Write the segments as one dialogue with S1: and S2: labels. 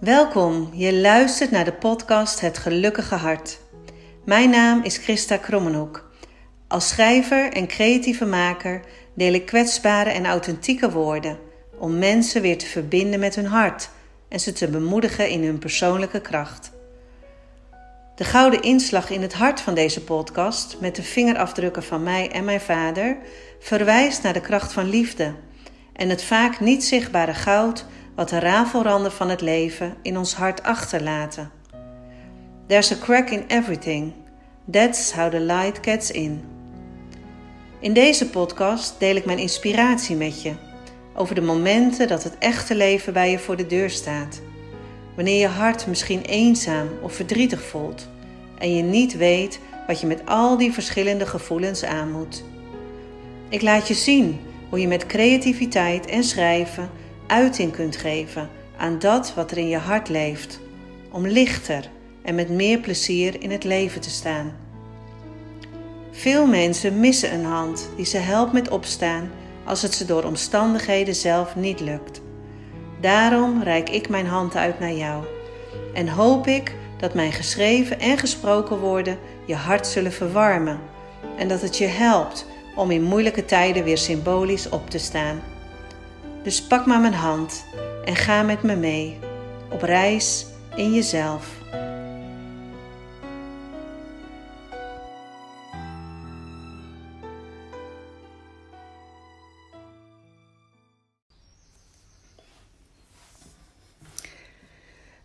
S1: Welkom, je luistert naar de podcast Het Gelukkige Hart. Mijn naam is Christa Krommenhoek. Als schrijver en creatieve maker deel ik kwetsbare en authentieke woorden om mensen weer te verbinden met hun hart en ze te bemoedigen in hun persoonlijke kracht. De gouden inslag in het hart van deze podcast, met de vingerafdrukken van mij en mijn vader, verwijst naar de kracht van liefde en het vaak niet zichtbare goud wat de rafelranden van het leven in ons hart achterlaten. There's a crack in everything. That's how the light gets in. In deze podcast deel ik mijn inspiratie met je over de momenten dat het echte leven bij je voor de deur staat. Wanneer je hart misschien eenzaam of verdrietig voelt en je niet weet wat je met al die verschillende gevoelens aan moet. Ik laat je zien hoe je met creativiteit en schrijven uiting kunt geven aan dat wat er in je hart leeft, om lichter en met meer plezier in het leven te staan. Veel mensen missen een hand die ze helpt met opstaan als het ze door omstandigheden zelf niet lukt. Daarom reik ik mijn hand uit naar jou en hoop ik dat mijn geschreven en gesproken woorden je hart zullen verwarmen en dat het je helpt om in moeilijke tijden weer symbolisch op te staan. Dus pak maar mijn hand en ga met me mee op reis in jezelf.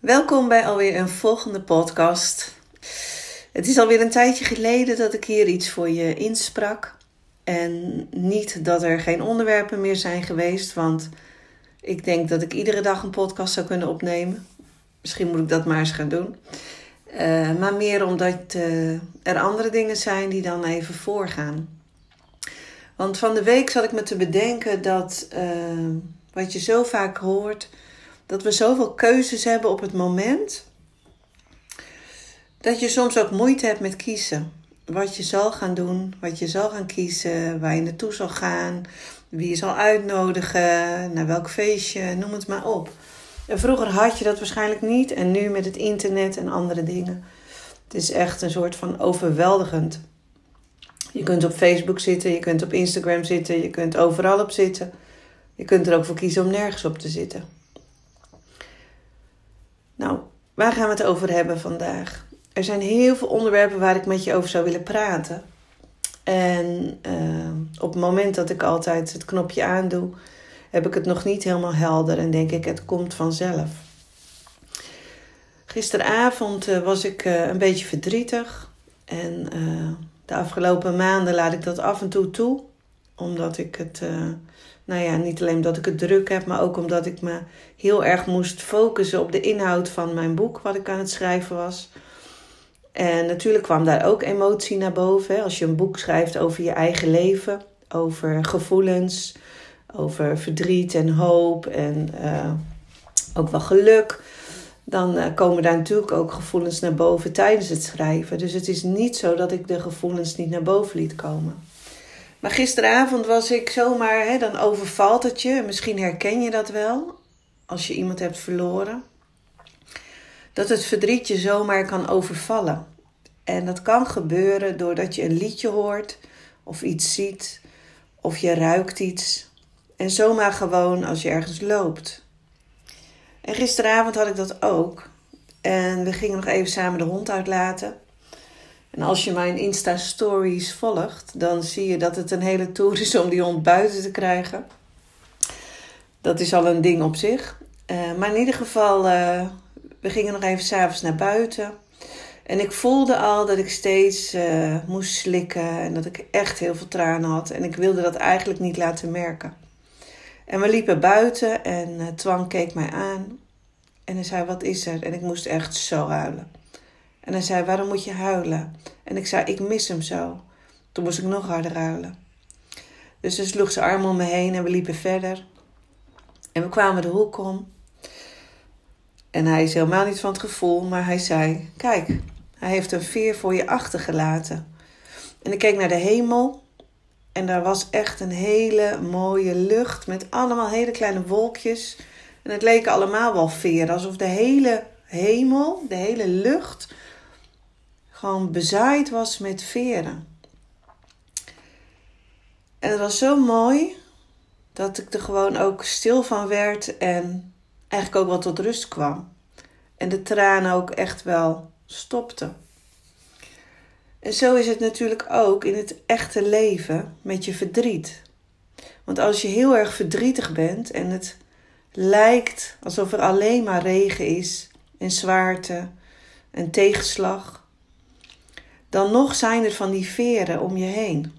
S1: Welkom bij alweer een volgende podcast. Het is alweer een tijdje geleden dat ik hier iets voor je insprak. En niet dat er geen onderwerpen meer zijn geweest, want ik denk dat ik iedere dag een podcast zou kunnen opnemen. Misschien moet ik dat maar eens gaan doen. Uh, maar meer omdat uh, er andere dingen zijn die dan even voorgaan. Want van de week zat ik me te bedenken dat uh, wat je zo vaak hoort, dat we zoveel keuzes hebben op het moment, dat je soms ook moeite hebt met kiezen wat je zal gaan doen, wat je zal gaan kiezen, waar je naartoe zal gaan, wie je zal uitnodigen, naar welk feestje, noem het maar op. En vroeger had je dat waarschijnlijk niet en nu met het internet en andere dingen. Het is echt een soort van overweldigend. Je kunt op Facebook zitten, je kunt op Instagram zitten, je kunt overal op zitten. Je kunt er ook voor kiezen om nergens op te zitten. Nou, waar gaan we het over hebben vandaag? Er zijn heel veel onderwerpen waar ik met je over zou willen praten. En uh, op het moment dat ik altijd het knopje aandoe, heb ik het nog niet helemaal helder en denk ik, het komt vanzelf. Gisteravond uh, was ik uh, een beetje verdrietig. En de afgelopen maanden laat ik dat af en toe toe. Omdat ik het, nou ja, niet alleen omdat ik het druk heb, maar ook omdat ik me heel erg moest focussen op de inhoud van mijn boek, wat ik aan het schrijven was. En natuurlijk kwam daar ook emotie naar boven. Als je een boek schrijft over je eigen leven, over gevoelens, over verdriet en hoop en uh, ook wel geluk, dan uh, komen daar natuurlijk ook gevoelens naar boven tijdens het schrijven. Dus het is niet zo dat ik de gevoelens niet naar boven liet komen. Maar gisteravond was ik zomaar, hè, dan overvalt het je. Misschien herken je dat wel als je iemand hebt verloren dat het verdriet je zomaar kan overvallen. En dat kan gebeuren doordat je een liedje hoort of iets ziet of je ruikt iets. En zomaar gewoon als je ergens loopt. En gisteravond had ik dat ook. En we gingen nog even samen de hond uitlaten. En als je mijn Insta-stories volgt, dan zie je dat het een hele tour is om die hond buiten te krijgen. Dat is al een ding op zich. Uh, maar in ieder geval uh, we gingen nog even s'avonds naar buiten. En ik voelde al dat ik steeds uh, moest slikken en dat ik echt heel veel tranen had. En ik wilde dat eigenlijk niet laten merken. En we liepen buiten en uh, Twan keek mij aan. En hij zei, wat is er? En ik moest echt zo huilen. En hij zei, waarom moet je huilen? En ik zei, ik mis hem zo. Toen moest ik nog harder huilen. Dus hij sloeg zijn arm om me heen en we liepen verder. En we kwamen de hoek om. En hij is helemaal niet van het gevoel, maar hij zei: Kijk, hij heeft een veer voor je achtergelaten. En ik keek naar de hemel en daar was echt een hele mooie lucht met allemaal hele kleine wolkjes En het leken allemaal wel veren, alsof de hele hemel, de hele lucht, gewoon bezaaid was met veren. En het was zo mooi dat ik er gewoon ook stil van werd en eigenlijk ook wel tot rust kwam. En de tranen ook echt wel stopten. En zo is het natuurlijk ook in het echte leven met je verdriet. Want als je heel erg verdrietig bent en het lijkt alsof er alleen maar regen is en zwaarte en tegenslag, dan nog zijn er van die veren om je heen.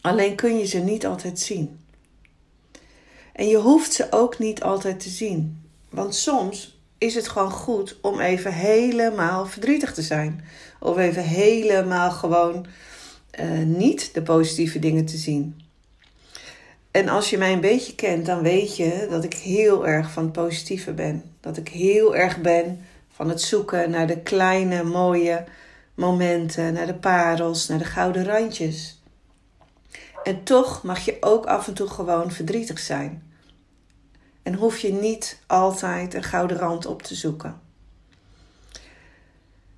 S1: Alleen kun je ze niet altijd zien. En je hoeft ze ook niet altijd te zien. Want soms is het gewoon goed om even helemaal verdrietig te zijn. Of even helemaal gewoon uh, niet de positieve dingen te zien. En als je mij een beetje kent, dan weet je dat ik heel erg van het positieve ben. Dat ik heel erg ben van het zoeken naar de kleine, mooie momenten, naar de parels, naar de gouden randjes. En toch mag je ook af en toe gewoon verdrietig zijn. En hoef je niet altijd een gouden rand op te zoeken.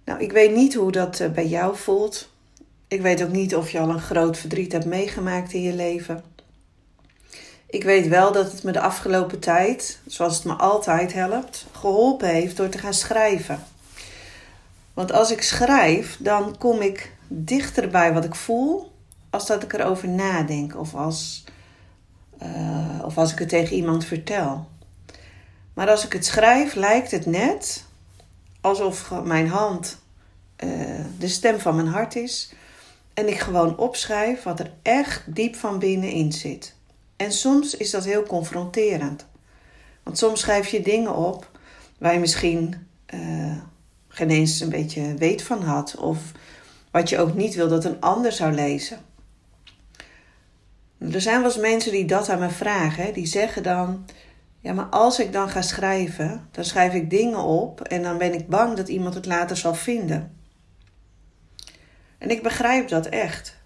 S1: Nou, ik weet niet hoe dat eh, bij jou voelt. Ik weet ook niet of je al een groot verdriet hebt meegemaakt in je leven. Ik weet wel dat het me de afgelopen tijd, zoals het me altijd helpt, geholpen heeft door te gaan schrijven. Want als ik schrijf, dan kom ik dichter bij wat ik voel, als dat ik erover nadenk of als, uh, of als ik het tegen iemand vertel. Maar als ik het schrijf, lijkt het net alsof mijn hand uh, de stem van mijn hart is. En ik gewoon opschrijf wat er echt diep van binnenin zit. En soms is dat heel confronterend. Want soms schrijf je dingen op waar je misschien uh, geen eens een beetje weet van had. Of wat je ook niet wil dat een ander zou lezen. Er zijn wel eens mensen die dat aan me vragen. Die zeggen dan: Ja, maar als ik dan ga schrijven, dan schrijf ik dingen op en dan ben ik bang dat iemand het later zal vinden. En ik begrijp dat echt.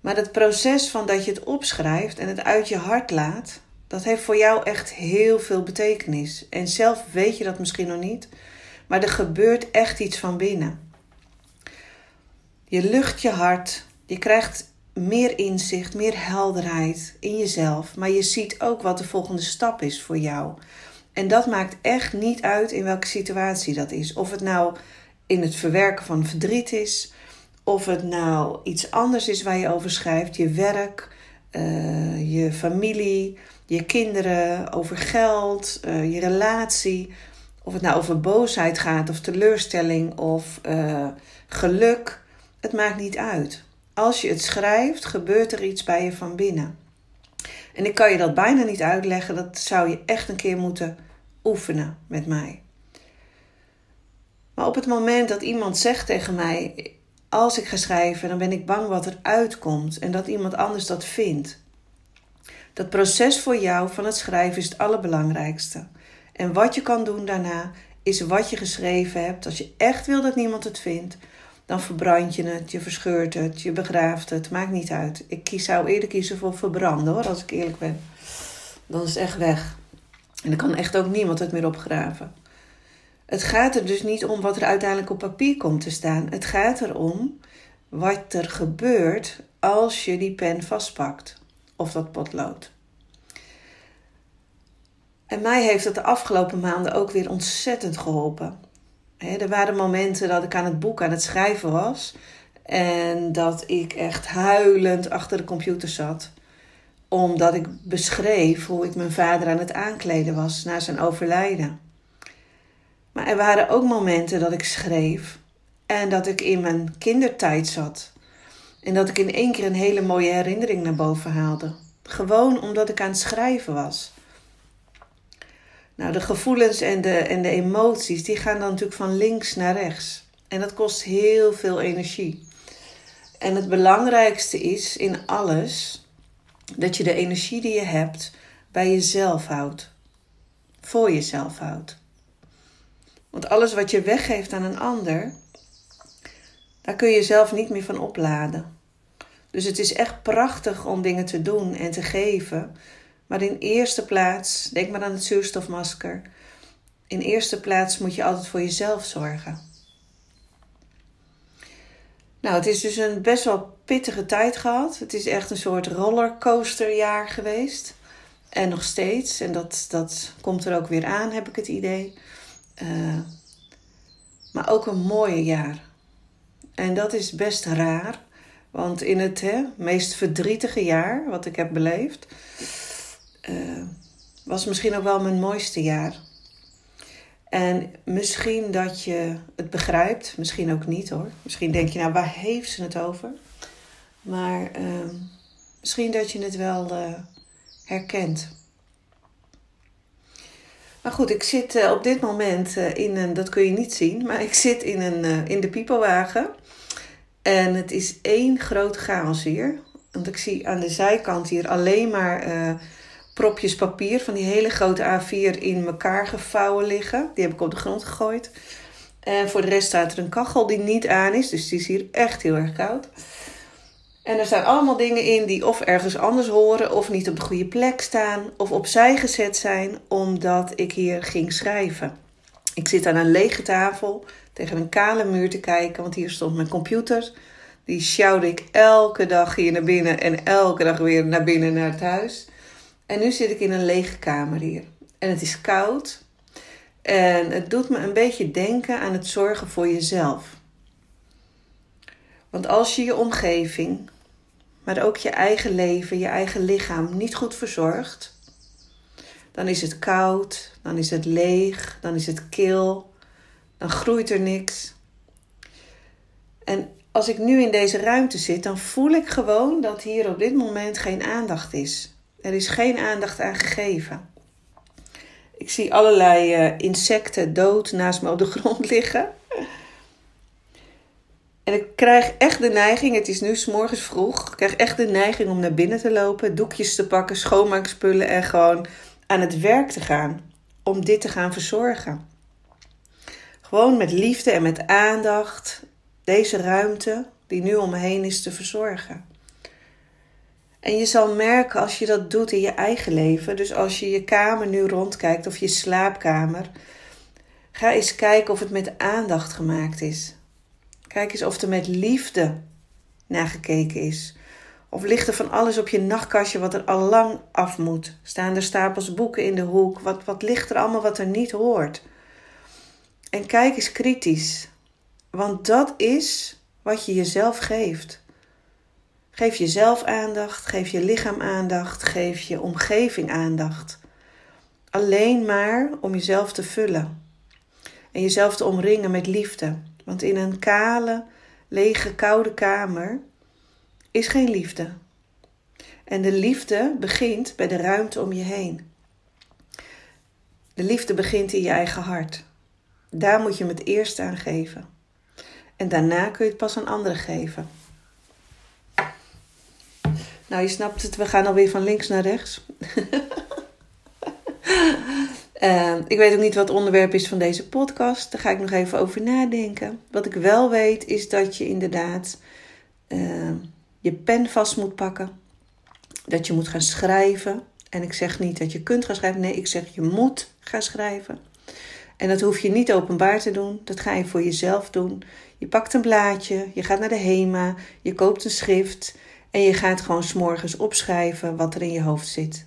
S1: Maar het proces van dat je het opschrijft en het uit je hart laat, dat heeft voor jou echt heel veel betekenis. En zelf weet je dat misschien nog niet, maar er gebeurt echt iets van binnen. Je lucht je hart, je krijgt meer inzicht, meer helderheid in jezelf, maar je ziet ook wat de volgende stap is voor jou. En dat maakt echt niet uit in welke situatie dat is. Of het nou in het verwerken van verdriet is, of het nou iets anders is waar je over schrijft, je werk, uh, je familie, je kinderen, over geld, uh, je relatie. Of het nou over boosheid gaat, of teleurstelling, of uh, geluk. Het maakt niet uit. Als je het schrijft, gebeurt er iets bij je van binnen. En ik kan je dat bijna niet uitleggen. Dat zou je echt een keer moeten oefenen met mij. Maar op het moment dat iemand zegt tegen mij: Als ik ga schrijven, dan ben ik bang wat er uitkomt en dat iemand anders dat vindt. Dat proces voor jou van het schrijven is het allerbelangrijkste. En wat je kan doen daarna is wat je geschreven hebt. Als je echt wil dat niemand het vindt, dan verbrand je het, je verscheurt het, je begraaft het. Maakt niet uit. Ik kies, zou eerder kiezen voor verbranden hoor, als ik eerlijk ben. Dan is het echt weg. En dan kan echt ook niemand het meer opgraven. Het gaat er dus niet om wat er uiteindelijk op papier komt te staan. Het gaat erom wat er gebeurt als je die pen vastpakt of dat potlood. En mij heeft het de afgelopen maanden ook weer ontzettend geholpen. Er waren momenten dat ik aan het boek aan het schrijven was en dat ik echt huilend achter de computer zat omdat ik beschreef hoe ik mijn vader aan het aankleden was na zijn overlijden. Maar er waren ook momenten dat ik schreef en dat ik in mijn kindertijd zat. En dat ik in één keer een hele mooie herinnering naar boven haalde. Gewoon omdat ik aan het schrijven was. Nou, de gevoelens en de, en de emoties, die gaan dan natuurlijk van links naar rechts. En dat kost heel veel energie. En het belangrijkste is in alles dat je de energie die je hebt bij jezelf houdt. Voor jezelf houdt. Want alles wat je weggeeft aan een ander, daar kun je zelf niet meer van opladen. Dus het is echt prachtig om dingen te doen en te geven. Maar in eerste plaats, denk maar aan het zuurstofmasker. In eerste plaats moet je altijd voor jezelf zorgen. Nou, het is dus een best wel pittige tijd gehad. Het is echt een soort rollercoasterjaar geweest. En nog steeds. En dat, dat komt er ook weer aan, heb ik het idee. Uh, maar ook een mooie jaar. En dat is best raar. Want in het hè, meest verdrietige jaar wat ik heb beleefd, uh, was misschien ook wel mijn mooiste jaar. En misschien dat je het begrijpt, misschien ook niet hoor. Misschien denk je, nou waar heeft ze het over? Maar uh, misschien dat je het wel uh, herkent. Maar goed, ik zit uh, op dit moment in een, dat kun je niet zien, maar ik zit in, een, in de piepelwagen. En het is één groot chaos hier. Want ik zie aan de zijkant hier alleen maar propjes papier van die hele grote A4 in elkaar gevouwen liggen. Die heb ik op de grond gegooid. En voor de rest staat er een kachel die niet aan is. Dus die is hier echt heel erg koud. En er staan allemaal dingen in die of ergens anders horen, of niet op de goede plek staan, of opzij gezet zijn omdat ik hier ging schrijven. Ik zit aan een lege tafel tegen een kale muur te kijken, want hier stond mijn computer. Die sjouwde ik elke dag hier naar binnen en elke dag weer naar binnen naar het huis. En nu zit ik in een lege kamer hier. En het is koud. En het doet me een beetje denken aan het zorgen voor jezelf. Want als je je omgeving, maar ook je eigen leven, je eigen lichaam niet goed verzorgt, dan is het koud, dan is het leeg, dan is het kil, dan groeit er niks. En als ik nu in deze ruimte zit, dan voel ik gewoon dat hier op dit moment geen aandacht is. Er is geen aandacht aan gegeven. Ik zie allerlei uh, insecten dood naast me op de grond liggen. En ik krijg echt de neiging, het is nu s morgens vroeg, ik krijg echt de neiging om naar binnen te lopen, doekjes te pakken, schoonmaakspullen en gewoon aan het werk te gaan. Om dit te gaan verzorgen. Gewoon met liefde en met aandacht deze ruimte die nu om me heen is te verzorgen. En je zal merken als je dat doet in je eigen leven. Dus als je je kamer nu rondkijkt of je slaapkamer. Ga eens kijken of het met aandacht gemaakt is. Kijk eens of er met liefde naar gekeken is. Of ligt er van alles op je nachtkastje wat er al lang af moet? Staan er stapels boeken in de hoek? Wat, wat ligt er allemaal wat er niet hoort? En kijk eens kritisch. Want dat is wat je jezelf geeft. Geef jezelf aandacht, geef je lichaam aandacht, geef je omgeving aandacht. Alleen maar om jezelf te vullen en jezelf te omringen met liefde. Want in een kale, lege, koude kamer is geen liefde. En de liefde begint bij de ruimte om je heen. De liefde begint in je eigen hart. Daar moet je hem het eerst aan geven. En daarna kun je het pas aan anderen geven. Nou, je snapt het, we gaan alweer van links naar rechts. uh, ik weet ook niet wat het onderwerp is van deze podcast. Daar ga ik nog even over nadenken. Wat ik wel weet is dat je inderdaad uh, je pen vast moet pakken. Dat je moet gaan schrijven. En ik zeg niet dat je kunt gaan schrijven. Nee, ik zeg je moet gaan schrijven. En dat hoef je niet openbaar te doen. Dat ga je voor jezelf doen. Je pakt een blaadje, je gaat naar de HEMA, je koopt een schrift en je gaat gewoon s'morgens opschrijven wat er in je hoofd zit.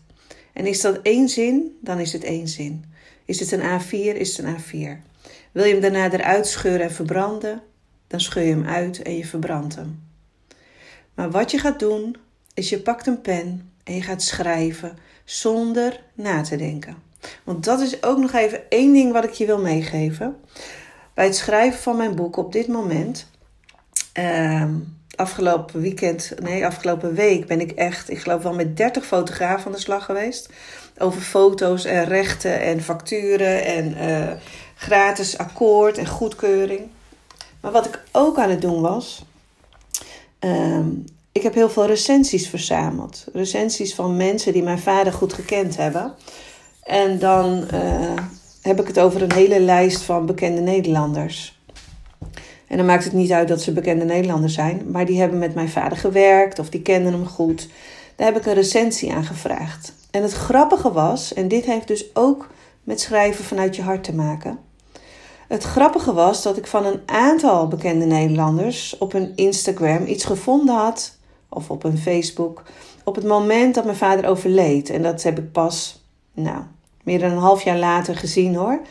S1: En is dat één zin, dan is het één zin. Is het een A4, is het een A4. Wil je hem daarna eruit scheuren en verbranden, dan scheur je hem uit en je verbrandt hem. Maar wat je gaat doen, is je pakt een pen en je gaat schrijven zonder na te denken. Want dat is ook nog even één ding wat ik je wil meegeven. Bij het schrijven van mijn boek op dit moment. Uh, afgelopen weekend, nee, afgelopen week ben ik echt, ik geloof wel met 30 fotografen aan de slag geweest. Over foto's en rechten en facturen en uh, gratis akkoord en goedkeuring. Maar wat ik ook aan het doen was, uh, ik heb heel veel recensies verzameld. Recensies van mensen die mijn vader goed gekend hebben. En dan uh, heb ik het over een hele lijst van bekende Nederlanders. En dan maakt het niet uit dat ze bekende Nederlanders zijn, maar die hebben met mijn vader gewerkt of die kenden hem goed. Daar heb ik een recensie aan gevraagd. En het grappige was, en dit heeft dus ook met schrijven vanuit je hart te maken. Het grappige was dat ik van een aantal bekende Nederlanders op hun Instagram iets gevonden had, of op hun Facebook, op het moment dat mijn vader overleed. En dat heb ik pas, nou, meer dan een half jaar later gezien hoor.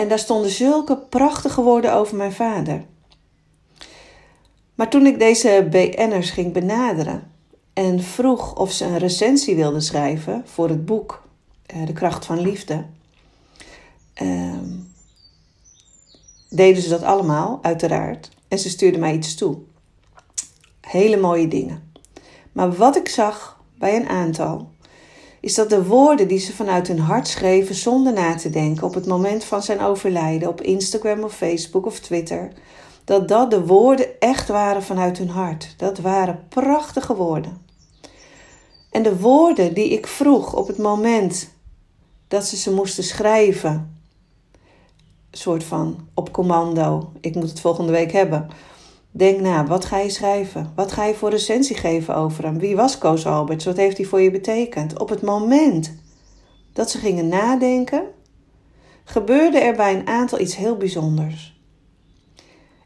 S1: En daar stonden zulke prachtige woorden over mijn vader. Maar toen ik deze BN'ers ging benaderen en vroeg of ze een recensie wilden schrijven voor het boek eh, De kracht van liefde, ehm, deden ze dat allemaal, uiteraard. En ze stuurden mij iets toe. Hele mooie dingen. Maar wat ik zag bij een aantal, is dat de woorden die ze vanuit hun hart schreven zonder na te denken op het moment van zijn overlijden op Instagram of Facebook of Twitter, dat dat de woorden echt waren vanuit hun hart. Dat waren prachtige woorden. En de woorden die ik vroeg op het moment dat ze ze moesten schrijven, soort van op commando, ik moet het volgende week hebben. Denk na, wat ga je schrijven? Wat ga je voor recensie geven over hem? Wie was Koos Alberts? Wat heeft hij voor je betekend? Op het moment dat ze gingen nadenken, gebeurde er bij een aantal iets heel bijzonders.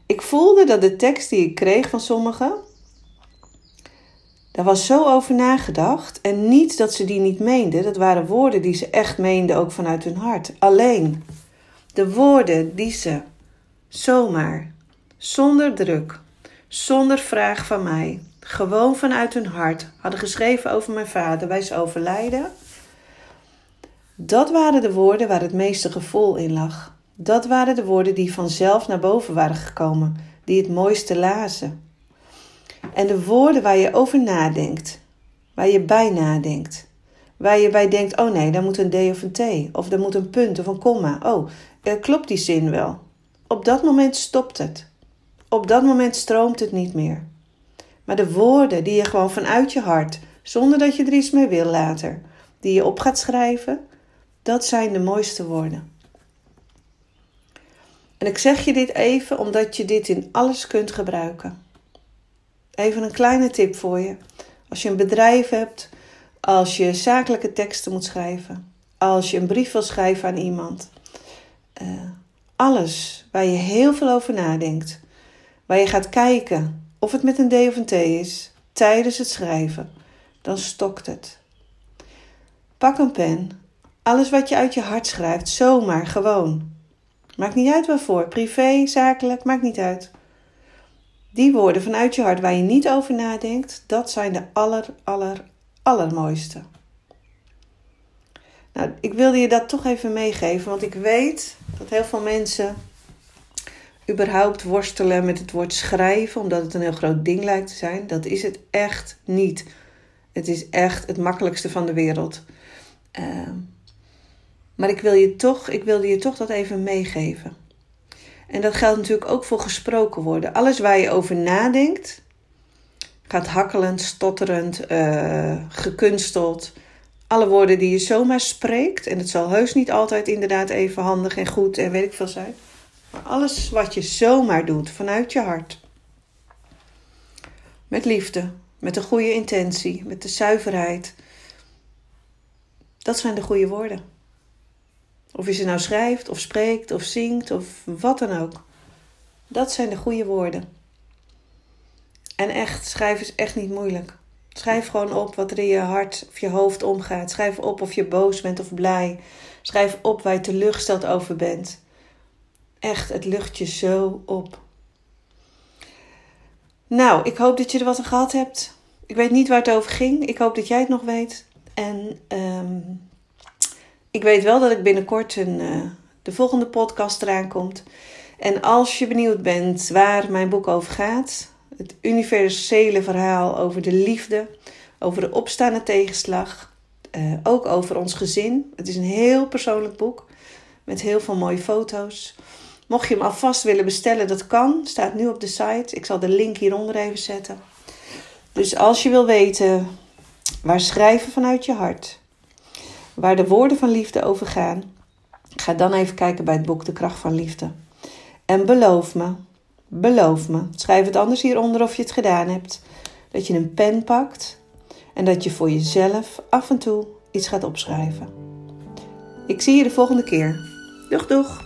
S1: Ik voelde dat de tekst die ik kreeg van sommigen, daar was zo over nagedacht. En niet dat ze die niet meenden, dat waren woorden die ze echt meenden, ook vanuit hun hart. Alleen de woorden die ze zomaar, zonder druk, zonder vraag van mij, gewoon vanuit hun hart hadden geschreven over mijn vader bij zijn overlijden. Dat waren de woorden waar het meeste gevoel in lag. Dat waren de woorden die vanzelf naar boven waren gekomen, die het mooiste lazen. En de woorden waar je over nadenkt, waar je bij nadenkt, waar je bij denkt: oh nee, daar moet een D of een T, of daar moet een punt of een komma. Oh, klopt die zin wel? Op dat moment stopt het. Op dat moment stroomt het niet meer. Maar de woorden die je gewoon vanuit je hart, zonder dat je er iets mee wil later, die je op gaat schrijven, dat zijn de mooiste woorden. En ik zeg je dit even omdat je dit in alles kunt gebruiken. Even een kleine tip voor je. Als je een bedrijf hebt, als je zakelijke teksten moet schrijven, als je een brief wil schrijven aan iemand. Uh, alles waar je heel veel over nadenkt, waar je gaat kijken of het met een D of een T is tijdens het schrijven, dan stokt het. Pak een pen, alles wat je uit je hart schrijft, zomaar gewoon. Maakt niet uit waarvoor, privé, zakelijk, maakt niet uit. Die woorden vanuit je hart waar je niet over nadenkt, dat zijn de aller, aller, allermooiste. Nou, ik wilde je dat toch even meegeven, want ik weet dat heel veel mensen überhaupt worstelen met het woord schrijven, omdat het een heel groot ding lijkt te zijn. Dat is het echt niet. Het is echt het makkelijkste van de wereld. Uh, maar ik, wil je toch, ik wilde je toch dat even meegeven. En dat geldt natuurlijk ook voor gesproken worden. Alles waar je over nadenkt, gaat hakkelend, stotterend, uh, gekunsteld. Alle woorden die je zomaar spreekt, en het zal heus niet altijd inderdaad even handig en goed en weet ik veel zijn. Alles wat je zomaar doet vanuit je hart. Met liefde, met de goede intentie, met de zuiverheid. Dat zijn de goede woorden. Of je ze nou schrijft, of spreekt, of zingt, of wat dan ook. Dat zijn de goede woorden. En echt, schrijven is echt niet moeilijk. Schrijf gewoon op wat er in je hart of je hoofd omgaat. Schrijf op of je boos bent of blij. Schrijf op waar je teleurgesteld over bent. Echt, het lucht je zo op. Nou, ik hoop dat je er wat aan gehad hebt. Ik weet niet waar het over ging. Ik hoop dat jij het nog weet. En um, ik weet wel dat ik binnenkort een, uh, de volgende podcast eraan komt. En als je benieuwd bent waar mijn boek over gaat, het universele verhaal over de liefde, over de opstaande tegenslag, uh, ook over ons gezin. Het is een heel persoonlijk boek met heel veel mooie foto's. Mocht je hem alvast willen bestellen, dat kan. Staat nu op de site. Ik zal de link hieronder even zetten. Dus als je wil weten waar schrijven vanuit je hart waar de woorden van liefde over gaan, ga dan even kijken bij het boek De Kracht van Liefde. En beloof me, beloof me, schrijf het anders hieronder of je het gedaan hebt, dat je een pen pakt En dat je voor jezelf af en toe iets gaat opschrijven. Ik zie je de volgende keer. Doeg doeg!